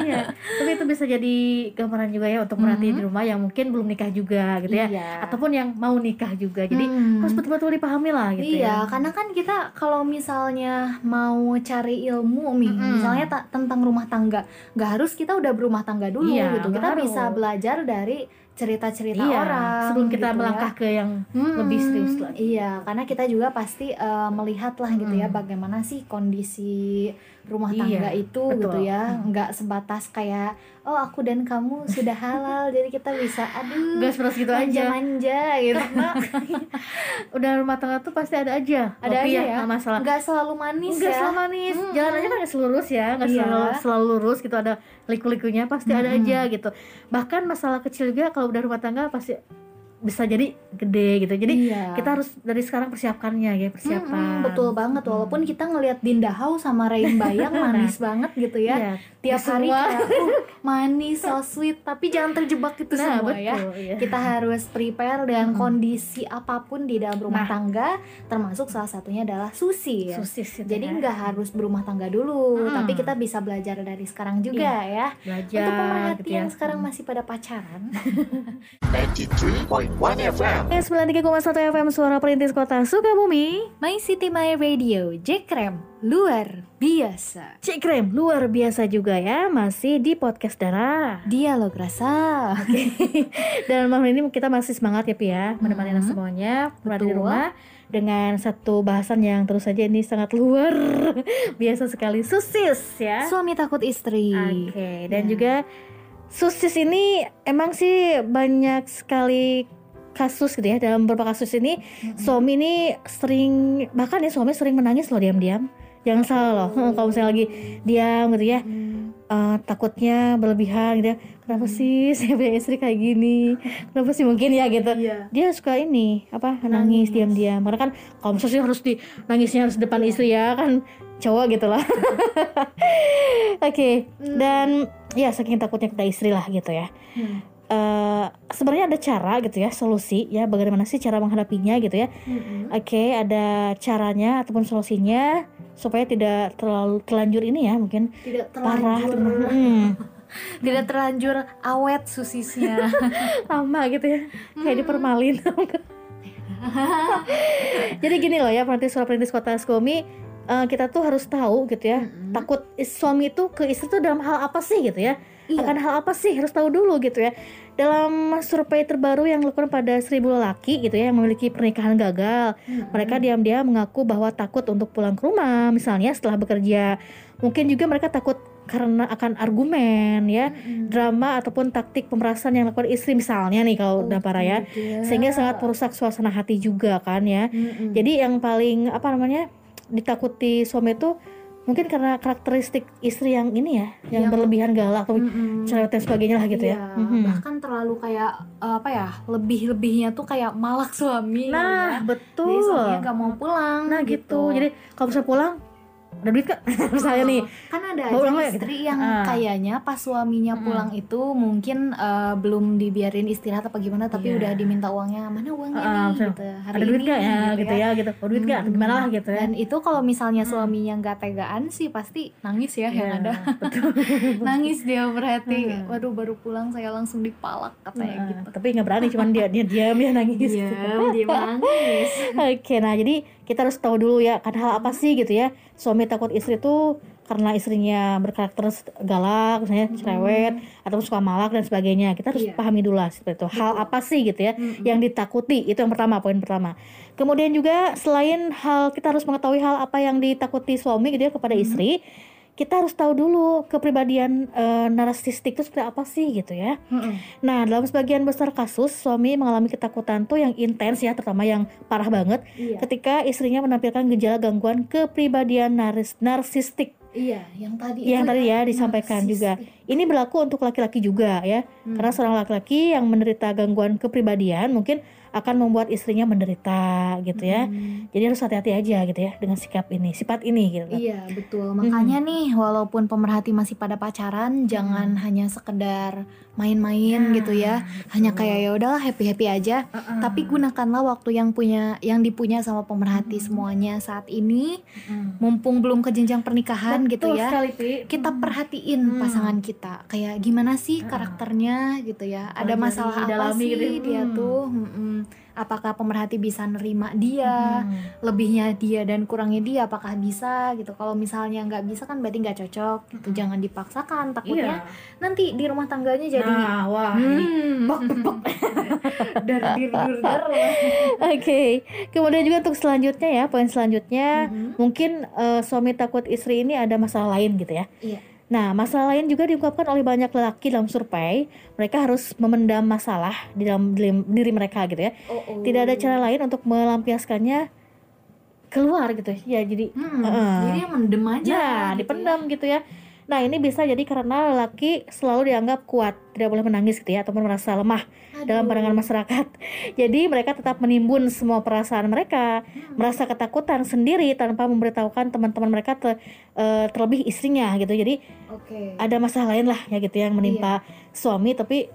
iya tapi itu bisa jadi gambaran juga ya untuk merhatiin Mhm. di rumah yang mungkin belum nikah juga gitu ya Iya. ataupun yang mau nikah juga jadi Hmm. harus betul-betul dipahami lah gitu iya, ya karena kan kita kalau misalnya mau cari ilmu nih, Mm-mm. misalnya ta- tentang rumah tangga, nggak harus kita udah berumah tangga dulu Iya, gitu. Kita harus. bisa belajar dari cerita-cerita iya orang. sebelum kita gitu ya. melangkah ke yang Hmm, lebih serius lagi. Iya, karena kita juga pasti eh, melihat lah gitu ya Hmm. bagaimana sih kondisi rumah Iya, tangga itu betul. gitu ya, Hmm. nggak sebatas kayak oh aku dan kamu sudah halal, jadi kita bisa aduh Gak seperti gitu aja manja-manja gitu. *laughs* udah rumah tangga tuh pasti ada aja Ada aja ya. nggak masalah Nggak selalu manis Enggak ya. selalu manis, Mm-mm. jalan aja kan nggak selalu lurus ya, nggak Iya. selalu selalu lurus gitu ada liku-likunya pasti ada Mm-mm. aja gitu. Bahkan masalah kecil juga kalau udah rumah tangga pasti bisa jadi gede gitu. Jadi Iya. kita harus dari sekarang persiapkannya ya, persiapan. Mm-mm, betul banget walaupun kita ngelihat Dinda Hau sama Rain Bayang *laughs* manis banget gitu ya Iya, tiap hari semua. kayak uh, *laughs* manis so sweet tapi jangan terjebak itu Nah, semua ya betul, iya. kita harus prepare dengan kondisi apa pun di dalam rumah Nah. tangga termasuk salah satunya adalah susi ya Sosis gitu jadi ya. nggak harus berumah tangga dulu Mm. tapi kita bisa belajar dari sekarang juga ya belajar untuk pemerhati gitu ya. yang sekarang masih pada pacaran *laughs* 93.1 FM. Eh, 93,1 FM Suara Perintis Kota Sukabumi. My City My Radio Jekrem luar biasa. Cik Krem luar biasa juga ya Masih di podcast Dara. Dialog rasa. *laughs* Dan malam ini kita masih semangat ya Pi ya Menemani anda Mhm. semuanya Berada di rumah Dengan satu bahasan yang terus saja ini sangat luar *laughs* Biasa sekali Susis ya. Suami takut istri. Oke dan Ya. juga Susis ini emang sih banyak sekali kasus gitu ya dalam beberapa kasus ini suami ini sering bahkan ya suami sering menangis loh diam-diam. Jangan salah loh kalau misalnya lagi diam gitu ya. Hmm. eh, takutnya berlebihan gitu ya. Kenapa sih *laughs* saya punya istri kayak gini? Kenapa sih mungkin ya gitu. Iya. dia suka ini apa nangis diam-diam. Karena kan kalau misalnya harus di nangisnya harus depan istri ya kan cowok gitu lah *laughs* oke dan ya saking takutnya kita istri lah gitu ya. Hmm. Eh, sebenarnya ada cara gitu ya solusi ya bagaimana sih cara menghadapinya gitu ya Mm-mm. Oke, ada caranya ataupun solusinya supaya tidak terlalu terlanjur ini ya, mungkin tidak parah. terlanjur Hmm, *laughs* tidak terlanjur awet susisnya *laughs* lama gitu ya, kayak dipermalin. *laughs* Jadi gini loh ya, perintis perintis kota Skomi, eh, kita tuh harus tahu gitu ya, Mm-mm. takut suami itu ke istri tuh dalam hal apa sih gitu ya? Iya. Akan hal apa sih harus tahu dulu gitu ya. Dalam survei terbaru yang dilakukan pada seribu lelaki gitu ya yang memiliki pernikahan gagal, Mm-mm. Mereka diam-diam mengaku bahwa takut untuk pulang ke rumah, misalnya setelah bekerja. Mungkin juga mereka takut karena akan argumen ya, Mm-mm. drama ataupun taktik pemerasan yang dilakukan istri misalnya nih kalau udah parah ya. Iya. Sehingga sangat merusak suasana hati juga kan ya. Mm-mm. Jadi yang paling apa namanya? ditakuti suami itu mungkin karena karakteristik istri yang ini ya, yang, Yang- berlebihan galak atau Mm-mm. cerewet dan sebagainya lah gitu Iya, ya. Mhm. bahkan terlalu kayak eh, apa ya lebih-lebihnya tuh kayak malak suami Nah, ya. betul. jadi suaminya gak mau pulang Nah gitu. Jadi kalau misalnya pulang ada duit kak *laughs* misalnya nih kan ada pulang aja nggak gitu? istri yang Ah. kayaknya pas suaminya Mm-mm. pulang itu mungkin eh, belum dibiarin istirahat apa gimana tapi Iya. udah diminta uangnya mana uangnya Ah, nih gitu hari ada duit ini gak ya gitu ya gitu oh duit gak Mm-mm. gimana lah gitu ya dan itu kalau misalnya suaminya nggak tegaan sih pasti nangis ya yang Iya, ada betul *laughs* nangis dia berarti Hmm. waduh baru pulang saya langsung dipalak katanya Nah, gitu tapi nggak berani cuman dia dia diam dia nangis Iya, dia *laughs* nangis. oke nah jadi kita harus tahu dulu ya kan hal apa sih gitu ya. Suami takut istri tuh karena istrinya berkarakter galak misalnya cerewet atau suka malak dan sebagainya. Kita harus Iya. pahami dulu lah seperti itu. Hal apa sih gitu ya Mm-mm. yang ditakuti? Itu yang pertama poin pertama. Kemudian juga selain hal kita harus mengetahui hal apa yang ditakuti suami gitu ya kepada istri kita harus tahu dulu kepribadian eh, narsistik itu seperti apa sih gitu ya Mm-mm. Nah, dalam sebagian besar kasus, suami mengalami ketakutan tuh yang intens ya, terutama yang parah banget, Iya. ketika istrinya menampilkan gejala gangguan kepribadian naris narsistik. Iya, yang tadi Yang itu tadi ya disampaikan juga. Ini berlaku untuk laki-laki juga ya, Hmm. karena seorang laki-laki yang menderita gangguan kepribadian mungkin akan membuat istrinya menderita gitu ya. Hmm. Jadi harus hati-hati aja gitu ya dengan sikap ini, sifat ini gitu. Iya betul makanya nih walaupun pemerhati masih pada pacaran jangan hanya sekedar main-main gitu ya. Hanya kayak ya udahlah happy happy aja tapi gunakanlah waktu yang punya yang dipunya sama pemerhati semuanya saat ini. Mumpung belum ke jenjang pernikahan gitu ya kita perhatiin Hmm. pasangan kita. Kayak gimana sih karakternya gitu ya. Ada masalah apa sih gitu ya. dia Hmm. tuh? Mm-mm. Apakah pemerhati bisa nerima dia Hmm. lebihnya dia dan kurangnya dia apakah bisa gitu kalau misalnya nggak bisa kan berarti nggak cocok gitu jangan dipaksakan takutnya nanti di rumah tangganya jadi. Nah, wah. hmm bok bok bok dar dir *laughs* dur dar Oke, kemudian juga untuk selanjutnya ya, poin selanjutnya Mhm. mungkin eh, suami takut istri ini ada masalah lain gitu ya. Iya. Nah, masalah lain juga diungkapkan oleh banyak lelaki dalam survei. Mereka harus memendam masalah di dalam diri, mereka gitu ya. oh, oh. Tidak ada cara lain untuk melampiaskannya keluar gitu ya. Jadi Hmm, Heeh. jadi mendem aja Nah, gitu dipendam gitu ya. Nah ini bisa jadi karena lelaki selalu dianggap kuat, tidak boleh menangis gitu ya, ataupun merasa lemah dalam pandangan masyarakat. *laughs* Jadi mereka tetap menimbun semua perasaan mereka, merasa ketakutan sendiri tanpa memberitahukan teman-teman mereka te- eh, terlebih istrinya gitu. Jadi Oke. ada masalah lain lah ya gitu yang menimpa suami, tapi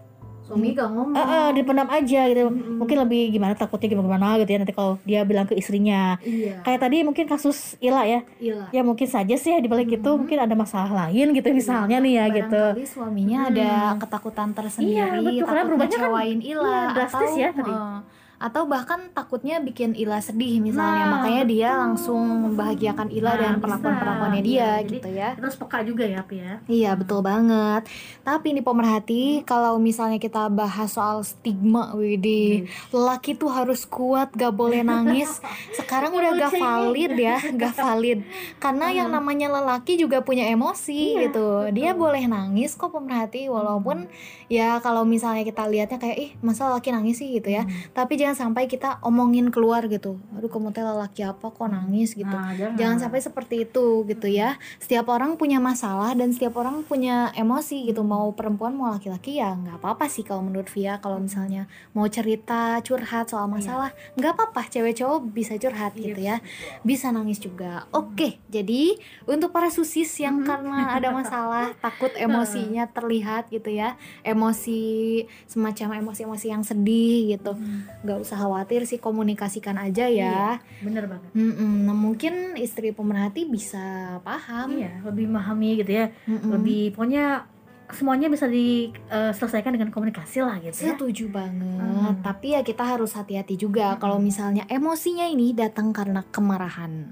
Suami gak ngomong. eh, eh, dipendam aja gitu. Mungkin lebih gimana takutnya gimana gimana gitu ya nanti kalau dia bilang ke istrinya. Iya. Kayak tadi mungkin kasus Ila ya, Iya. ya mungkin saja sih ya dibalik itu mungkin ada masalah lain gitu misalnya nih ya gitu. Barangkali suaminya ada ketakutan tersendiri, Iya, betul, karena takut berubahnya kan- Ila iya, drastis atau ya tadi. eh, atau bahkan takutnya bikin Ila sedih misalnya, Nah, makanya dia betul. langsung membahagiakan Ila Nah, dan bisa. perlakuan-perlakuannya dia Iya, jadi- gitu ya. Terus peka juga ya, Pi ya. Iya betul banget. Tapi nih pemerhati, kalau misalnya kita bahas soal stigma, Widi, laki tuh harus kuat, gak boleh nangis. *laughs* Sekarang udah gak valid ya, gak valid. Karena yang namanya lelaki juga punya emosi gitu. Dia boleh nangis kok pemerhati, walaupun ya kalau misalnya kita lihatnya kayak ih masa laki nangis sih gitu ya. Tapi jangan sampai kita omongin keluar gitu. Aduh kamu teh lelaki apa kok nangis gitu. Nah, jangan. Jangan sampai seperti itu gitu ya. Setiap orang punya masalah dan setiap orang punya emosi gitu. Mau perempuan mau laki-laki ya nggak apa-apa sih kalau menurut Via. Kalau misalnya mau cerita curhat soal masalah nggak apa-apa. Cewek cowok bisa curhat gitu ya. Bisa nangis juga. Oke. Jadi untuk para susis yang karena ada *laughs* masalah takut emosinya terlihat gitu ya. Emosi semacam emosi-emosi yang sedih gitu. Nggak usah khawatir sih komunikasikan aja ya. Bener banget. Mm-mm. Nah mungkin istri pemerhati bisa paham. Iya, lebih memahami gitu ya. Mm-mm. Lebih pokoknya semuanya bisa diselesaikan dengan komunikasi lah gitu ya. Setuju banget. Hmm. Tapi ya kita harus hati-hati juga kalau misalnya emosinya ini datang karena kemarahan.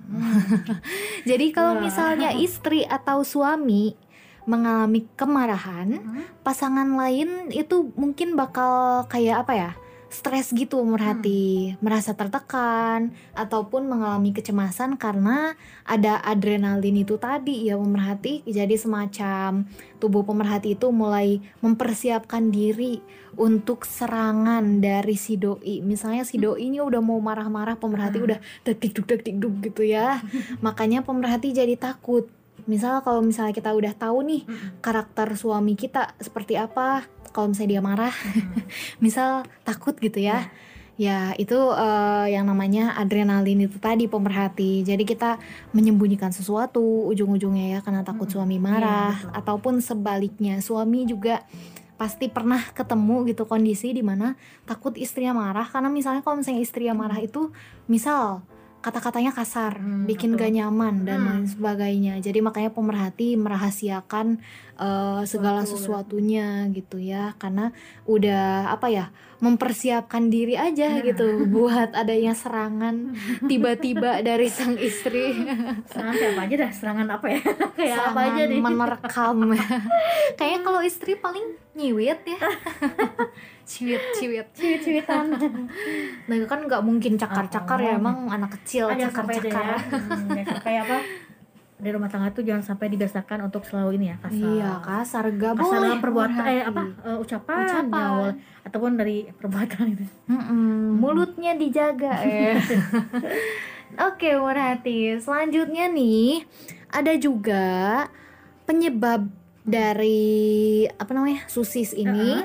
*laughs* Jadi kalau Wah. misalnya istri atau suami mengalami kemarahan, Hmm. pasangan lain itu mungkin bakal kayak apa ya? Stres gitu merhati, merasa tertekan ataupun mengalami kecemasan karena ada adrenalin itu tadi ya pemerhati. Jadi semacam tubuh pemerhati itu mulai mempersiapkan diri untuk serangan dari si doi. Misalnya si doi ini udah mau marah-marah, pemerhati udah deg-deg deg-deg gitu ya. *laughs* Makanya pemerhati jadi takut. Misal kalau misalnya kita udah tahu nih karakter suami kita seperti apa, kalau misalnya dia marah, *laughs* misal takut gitu ya. Ya, itu eh, yang namanya adrenalin itu tadi pemerhati. Jadi kita menyembunyikan sesuatu ujung-ujungnya ya karena takut suami marah. ataupun sebaliknya. Suami juga pasti pernah ketemu gitu kondisi di mana takut istrinya marah. Karena misalnya kalau misalnya istrinya marah itu misal kata-katanya kasar, Hmm, bikin betul. gak nyaman dan Hmm. lain sebagainya. Jadi makanya pemerhati merahasiakan eh, segala Sesuatu, sesuatunya gitu ya, karena udah apa ya mempersiapkan diri aja Nah. gitu *laughs* buat adanya serangan tiba-tiba dari sang istri. Serangan apa aja dah, serangan apa ya? *laughs* kayak apa aja nih. menerkam. *laughs* Kayaknya kalau istri paling nyiwit ya. Ciwit ciwit Ciwit-ciwitan. nah itu kan nggak mungkin cakar-cakar ya Oh. emang anak kecil deh cakar-cakar ya. Hmm, jangan sampai apa? Di rumah tangga tuh jangan sampai dibiasakan untuk selalu ini ya kasar. iya kasar gak kasar boleh dalam perbuatan eh apa eh, ucapan, Ucapan. boleh. ataupun dari perbuatan itu. Mm-mm, mulutnya dijaga eh. *laughs* Oke, Murhati. Selanjutnya nih, ada juga penyebab dari apa namanya? susis ini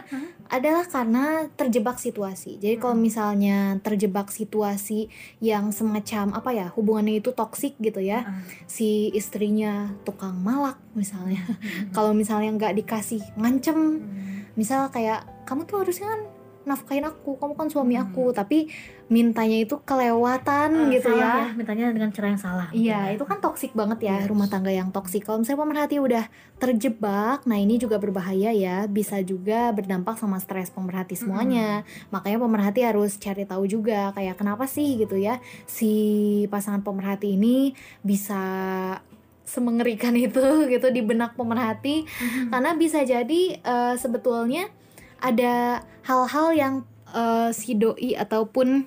adalah karena terjebak situasi. Jadi kalau misalnya terjebak situasi yang semacam apa ya, hubungannya itu toksik gitu ya. Si istrinya tukang malak misalnya. *laughs* kalau misalnya nggak dikasih ngancem misal kayak kamu tuh harusnya kan nafkahin aku kamu kan suami aku tapi mintanya itu kelewatan gitu Hmm. Salah ya mintanya dengan cara yang salah. Iya, itu kan toksik banget ya Yes. rumah tangga yang toksik. Kalau misalnya pemerhati udah terjebak, nah ini juga berbahaya ya, bisa juga berdampak sama stres pemerhati semuanya. Makanya pemerhati harus cari tahu juga kayak kenapa sih gitu ya si pasangan pemerhati ini bisa semengerikan *laughs* itu gitu di benak pemerhati karena bisa jadi eh, sebetulnya ada hal-hal yang eh, si doi ataupun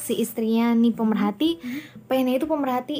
si istrinya nih pemerhati pengennya itu pemerhati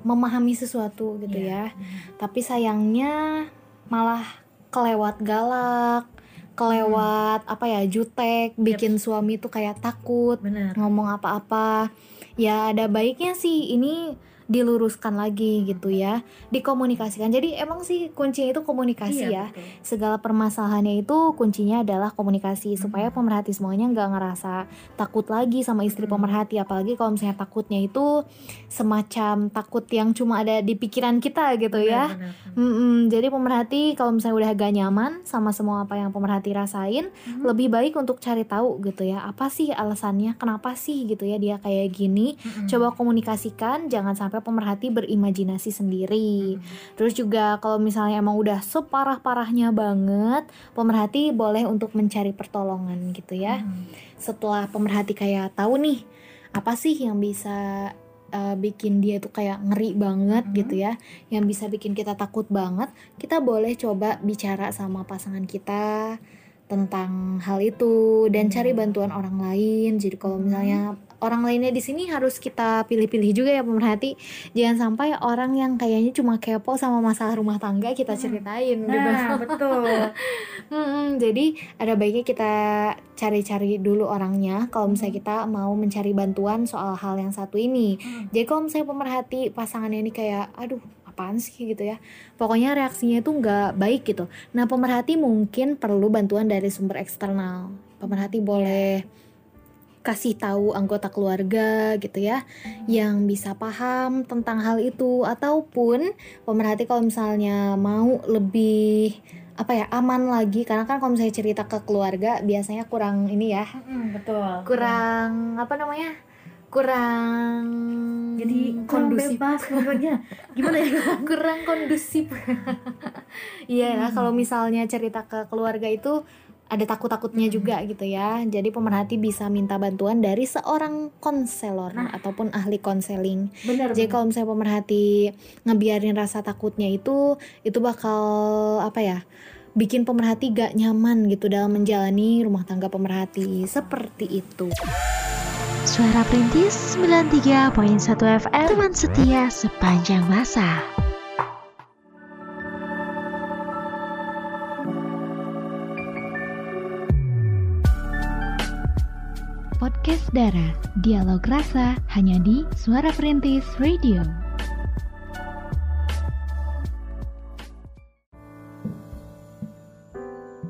memahami sesuatu gitu Iya. ya. Tapi sayangnya malah kelewat galak kelewat apa ya jutek bikin suami tuh kayak takut Bener. ngomong apa-apa. Ya ada baiknya sih. Ini diluruskan lagi gitu ya dikomunikasikan jadi emang sih kuncinya itu komunikasi ya betul. segala permasalahannya itu kuncinya adalah komunikasi supaya pemerhati semuanya nggak ngerasa takut lagi sama istri Hmm. pemerhati apalagi kalau misalnya takutnya itu semacam takut yang cuma ada di pikiran kita gitu ya Benar, benar. Mm-mm, jadi pemerhati kalau misalnya udah agak nyaman sama semua apa yang pemerhati rasain, Mhm. lebih baik untuk cari tahu gitu ya, apa sih alasannya, kenapa sih gitu ya dia kayak gini. Mm-mm. Coba komunikasikan, jangan sampai pemerhati berimajinasi sendiri. Mhm. Terus juga kalau misalnya emang udah separah-parahnya banget, pemerhati boleh untuk mencari pertolongan gitu ya. Mhm. Setelah pemerhati kayak tahu nih, apa sih yang bisa uh, bikin dia tuh kayak ngeri banget Mhm. gitu ya, yang bisa bikin kita takut banget, kita boleh coba bicara sama pasangan kita tentang hal itu dan Hmm. cari bantuan orang lain. Jadi kalau misalnya orang lainnya di sini harus kita pilih-pilih juga ya pemerhati. Jangan sampai orang yang kayaknya cuma kepo sama masalah rumah tangga kita Hmm. ceritain gitu. Nah, *laughs* betul. Mm-mm, jadi ada baiknya kita cari-cari dulu orangnya kalau misalnya kita mau mencari bantuan soal hal yang satu ini. Hmm. Jadi kalau misalnya pemerhati pasangannya ini kayak aduh apaan sih gitu ya. Pokoknya reaksinya itu nggak baik gitu. Nah pemerhati mungkin perlu bantuan dari sumber eksternal. Pemerhati boleh kasih tahu anggota keluarga gitu ya yang bisa paham tentang hal itu ataupun pemerhati kalau misalnya mau lebih apa ya aman lagi karena kan kalau misalnya cerita ke keluarga biasanya kurang ini ya Mm, betul. kurang apa namanya kurang jadi kurang kondusif bebas. Gimana ya? *laughs* kurang kondusif *laughs* iya lah Hmm. kalau misalnya cerita ke keluarga itu ada takut-takutnya Hmm. juga gitu ya jadi pemerhati bisa minta bantuan dari seorang konselor Nah. ataupun ahli konseling Benar. jadi kalau misalnya pemerhati ngebiarin rasa takutnya itu itu bakal apa ya bikin pemerhati gak nyaman gitu dalam menjalani rumah tangga pemerhati seperti itu Suara Perintis 93.1 FM Teman setia sepanjang masa Podcast Dara. Dialog Rasa hanya di Suara Perintis Radio.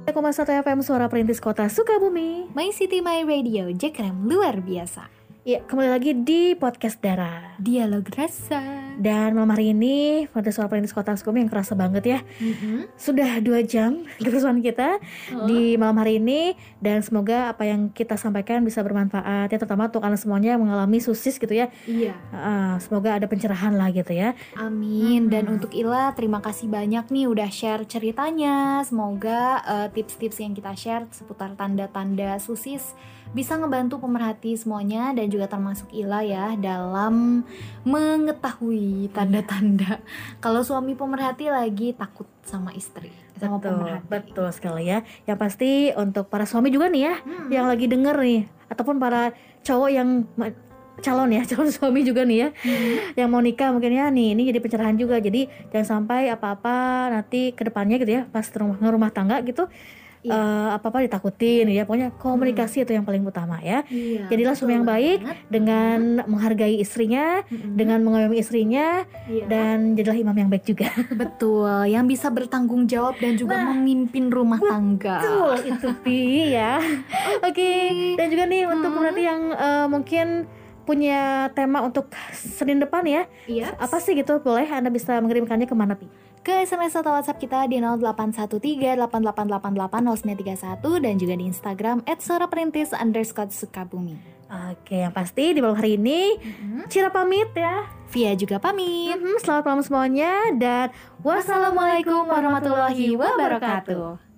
1,1 FM Suara Perintis Kota Sukabumi. My City My Radio Jekrem luar biasa Ya, kembali lagi di podcast Dara. dialog rasa Dan malam hari ini pada Suara Perintis Kota Sukabumi yang kerasa banget ya. Sudah dua jam *laughs* keterusan kita di malam hari ini dan semoga apa yang kita sampaikan bisa bermanfaat ya terutama untuk kalian semuanya yang mengalami susis gitu ya. iya Ah, semoga ada pencerahan lah gitu ya. Amin. Dan Hmm. untuk Ila, terima kasih banyak nih udah share ceritanya. Semoga eh, tips-tips yang kita share seputar tanda-tanda susis bisa ngebantu pemerhati semuanya dan juga termasuk Ila ya dalam mengetahui tanda-tanda kalau suami pemerhati lagi takut sama istri, sama betul, pemerhati. betul sekali ya. Yang pasti untuk para suami juga nih ya Hmm. yang lagi denger nih ataupun para cowok yang calon ya *laughs* calon suami juga nih ya Hmm. yang mau nikah mungkin ya nih ini jadi pencerahan juga jadi jangan sampai apa-apa nanti ke depannya gitu ya pas rumah rumah tangga gitu Iya. eh, apa-apa ditakutin ya pokoknya komunikasi itu yang paling utama ya Iya, jadilah suami yang baik banget. dengan menghargai istrinya Mm-mm. dengan mengayomi istrinya Iya. dan jadilah imam yang baik juga *laughs* betul, yang bisa bertanggung jawab dan juga Nah, memimpin rumah tangga. Betul itu *laughs* Pi ya. Oke. Dan juga nih untuk Hmm. berarti yang eh, mungkin punya tema untuk Senin depan ya. Iya. Apa sih gitu? Boleh Anda bisa mengirimkannya ke mana Pi? Ke SMS atau WhatsApp kita di 081388880931 dan juga di Instagram @soraperintis underscore sukabumi. Oke, yang pasti di malam hari ini Cira pamit ya. Via juga pamit. Mhm, selamat malam semuanya dan wassalamualaikum warahmatullahi wabarakatuh.